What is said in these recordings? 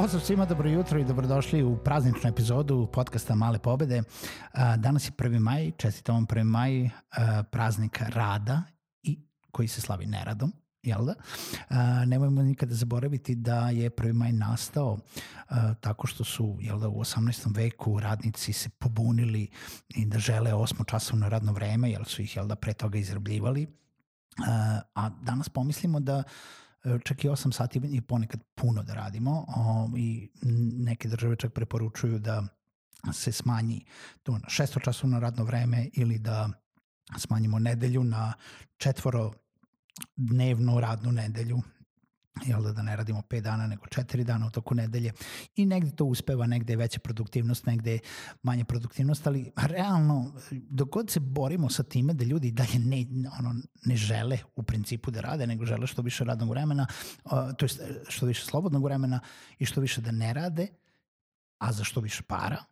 Pozdrav svima, dobro jutro i dobrodošli u prazničnu epizodu podcasta Male pobede. Danas je 1. maj, čestitam vam 1. maj, praznik rada i koji se slavi neradom jel da? nemojmo nikada zaboraviti da je 1. maj nastao tako što su, jel da, u 18. veku radnici se pobunili i da žele osmo časovno radno vreme, jel su ih, jel da, pre toga izrabljivali. a danas pomislimo da čak i 8 sati i ponekad puno da radimo o, i neke države čak preporučuju da se smanji to na šesto časovno radno vreme ili da smanjimo nedelju na četvoro dnevnu radnu nedelju jel da, da ne radimo 5 dana nego 4 dana u toku nedelje i negde to uspeva, negde je veća produktivnost, negde je manja produktivnost, ali realno dok god se borimo sa time da ljudi dalje ne, ono, ne žele u principu da rade, nego žele što više radnog vremena, to je što više slobodnog vremena i što više da ne rade, a za što više para,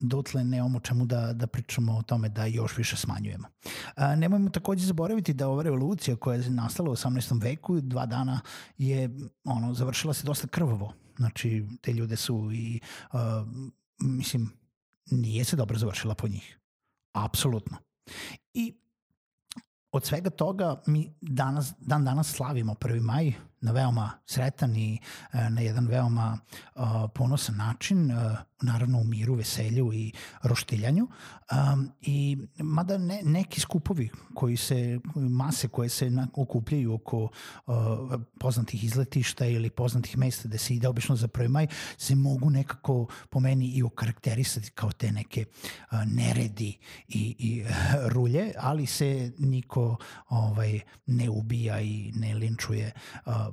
dotle nemamo čemu da, da pričamo o tome da još više smanjujemo. A, nemojmo takođe zaboraviti da ova revolucija koja je nastala u 18. veku, dva dana je ono, završila se dosta krvavo. Znači, te ljude su i, a, mislim, nije se dobro završila po njih. Apsolutno. I od svega toga mi danas, dan danas slavimo 1. maj, na veoma sretan i e, na jedan veoma ponosan način, e, naravno u miru, veselju i roštiljanju. I mada ne, neki skupovi koji se, mase koje se okupljaju oko poznatih izletišta ili poznatih mesta gde se ide obično za prvi maj, se mogu nekako po meni i okarakterisati kao te neke neredi i, i rulje, ali se niko ovaj, ne ubija i ne linčuje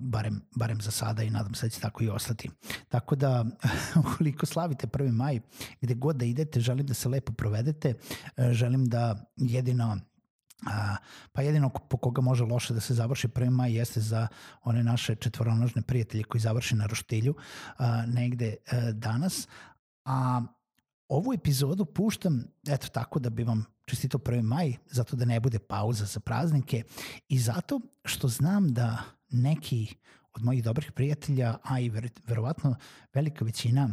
barem, barem za sada i nadam se da će tako i ostati. Tako da, ukoliko slavite 1. maj, gde god da idete, želim da se lepo provedete, e, želim da jedino A, pa jedino po koga može loše da se završi 1. maj jeste za one naše četvoronožne prijatelje koji završi na roštilju a, negde a, e, danas. A ovu epizodu puštam eto tako da bi vam čestito 1. maj, zato da ne bude pauza za praznike i zato što znam da neki od mojih dobrih prijatelja, a i ver, verovatno velika većina,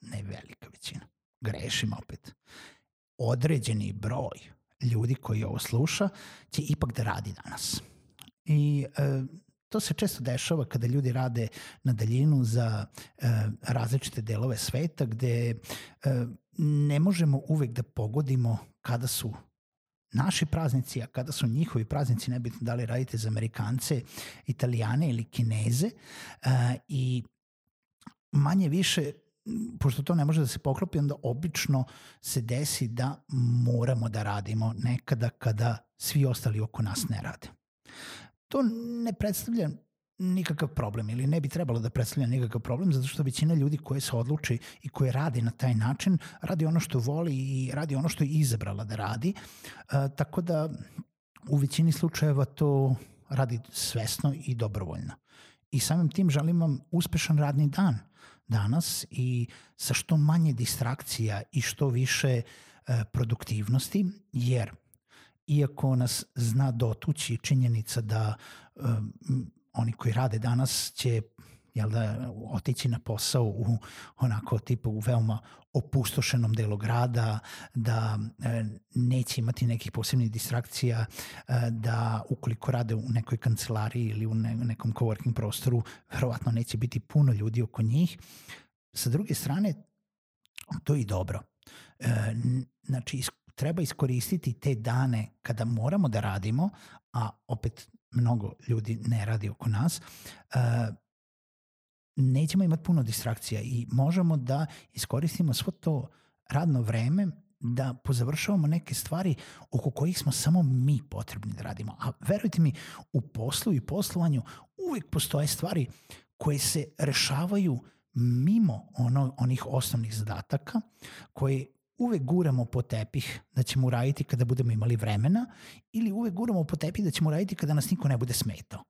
ne velika većina, grešim opet, određeni broj ljudi koji ovo sluša će ipak da radi danas. I e, to se često dešava kada ljudi rade na daljinu za e, različite delove sveta gde e, ne možemo uvek da pogodimo kada su naši praznici, a kada su njihovi praznici, nebitno da li radite za Amerikance, Italijane ili Kineze uh, i manje više pošto to ne može da se poklopi, onda obično se desi da moramo da radimo nekada kada svi ostali oko nas ne rade. To ne predstavlja nikakav problem ili ne bi trebalo da predstavlja nikakav problem zato što većina ljudi koje se odluči i koje radi na taj način radi ono što voli i radi ono što je izabrala da radi. E, tako da u većini slučajeva to radi svesno i dobrovoljno. I samim tim želim vam uspešan radni dan danas i sa što manje distrakcija i što više e, produktivnosti, jer iako nas zna dotući činjenica da e, oni koji rade danas će jel da, otići na posao u onako tipu u veoma opustošenom delu grada, da e, neće imati nekih posebnih distrakcija, e, da ukoliko rade u nekoj kancelariji ili u ne, nekom coworking prostoru, verovatno neće biti puno ljudi oko njih. Sa druge strane, to je i dobro. E, znači, treba iskoristiti te dane kada moramo da radimo, a opet mnogo ljudi ne radi oko nas, uh, nećemo imati puno distrakcija i možemo da iskoristimo svo to radno vreme da pozavršavamo neke stvari oko kojih smo samo mi potrebni da radimo. A verujte mi, u poslu i poslovanju uvek postoje stvari koje se rešavaju mimo ono, onih osnovnih zadataka koje uvek guramo po tepih da ćemo uraditi kada budemo imali vremena ili uvek guramo po tepih da ćemo uraditi kada nas niko ne bude smetao.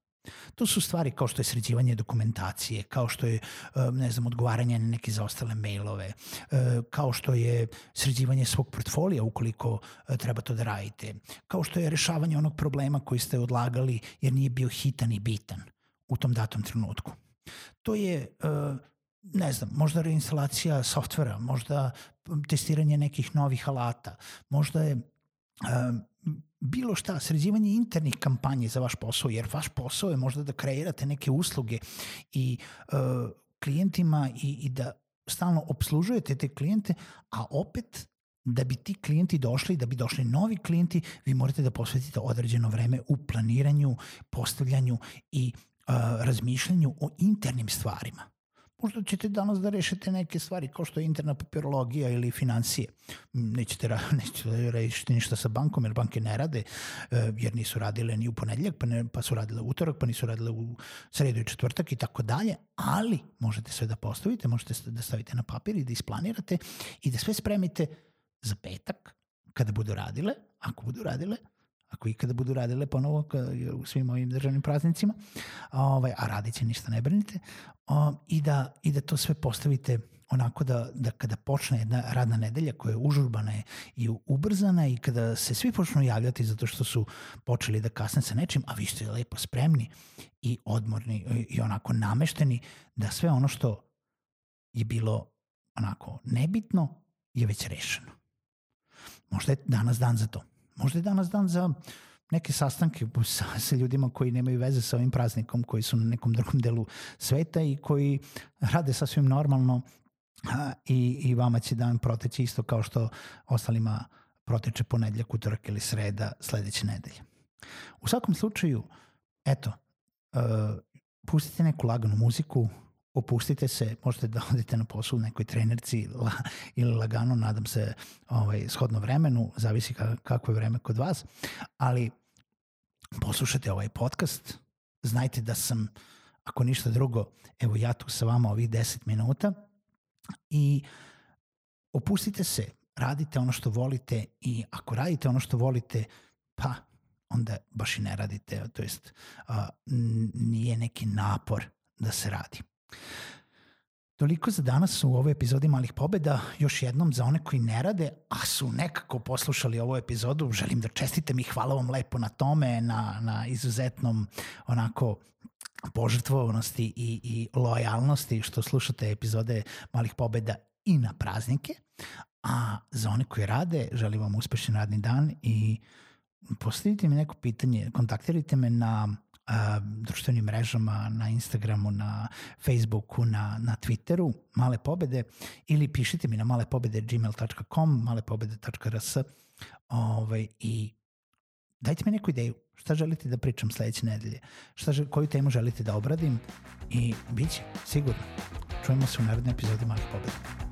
To su stvari kao što je sređivanje dokumentacije, kao što je, um, ne znam, odgovaranje na neke zaostale mailove, uh, kao što je sređivanje svog portfolija ukoliko uh, treba to da radite, kao što je rešavanje onog problema koji ste odlagali jer nije bio hitan i bitan u tom datom trenutku. To je, ne znam, možda reinstalacija softvera, možda testiranje nekih novih alata, možda je bilo šta, sređivanje internih kampanje za vaš posao, jer vaš posao je možda da kreirate neke usluge i uh, klijentima i, i da stalno obslužujete te klijente, a opet da bi ti klijenti došli, da bi došli novi klijenti, vi morate da posvetite određeno vreme u planiranju, postavljanju i uh, razmišljanju o internim stvarima možda ćete danas da rešite neke stvari kao što je interna papirologija ili financije. Nećete, ra nećete da rešiti ništa sa bankom jer banke ne rade e, jer nisu radile ni u ponedljak pa, ne, pa su radile u utorak pa nisu radile u sredu i četvrtak i tako dalje, ali možete sve da postavite, možete da stavite na papir i da isplanirate i da sve spremite za petak kada budu radile, ako budu radile, ako ikada budu radile ponovo u svim ovim državnim praznicima, ovaj, a radit će ništa ne brinite, o, i, da, i da to sve postavite onako da, da kada počne jedna radna nedelja koja je užurbana i ubrzana i kada se svi počnu javljati zato što su počeli da kasne sa nečim, a vi ste lepo spremni i odmorni i onako namešteni da sve ono što je bilo onako nebitno je već rešeno. Možda je danas dan za to. Možda je danas dan za neke sastanke sa, sa ljudima koji nemaju veze sa ovim praznikom, koji su na nekom drugom delu sveta i koji rade sasvim normalno a, i, i vama će dan proteći isto kao što ostalima proteče ponedljak, utorak ili sreda sledeće nedelje. U svakom slučaju, eto, uh, pustite neku laganu muziku, opustite se, možete da odete na poslu nekoj trenerci la, ili lagano, nadam se ovaj, shodno vremenu, zavisi kako je vreme kod vas, ali poslušajte ovaj podcast, znajte da sam, ako ništa drugo, evo ja tu sa vama ovih 10 minuta i opustite se, radite ono što volite i ako radite ono što volite, pa onda baš i ne radite, to jest a, nije neki napor da se radi. Toliko za danas u ovoj epizodi Malih pobeda. Još jednom za one koji ne rade, a su nekako poslušali ovu epizodu, želim da čestitem i hvala vam lepo na tome, na, na izuzetnom onako požrtvovanosti i, i lojalnosti što slušate epizode Malih pobeda i na praznike. A za one koji rade, želim vam uspešan radni dan i postavite mi neko pitanje, kontaktirajte me na a, društvenim mrežama, na Instagramu, na Facebooku, na, na Twitteru, Male pobede, ili pišite mi na malepobede.gmail.com, malepobede.rs ovaj, i dajte mi neku ideju. Šta želite da pričam sledeće nedelje? Šta, koju temu želite da obradim? I bit će, sigurno. Čujemo se u narednoj epizodi Malih pobeda.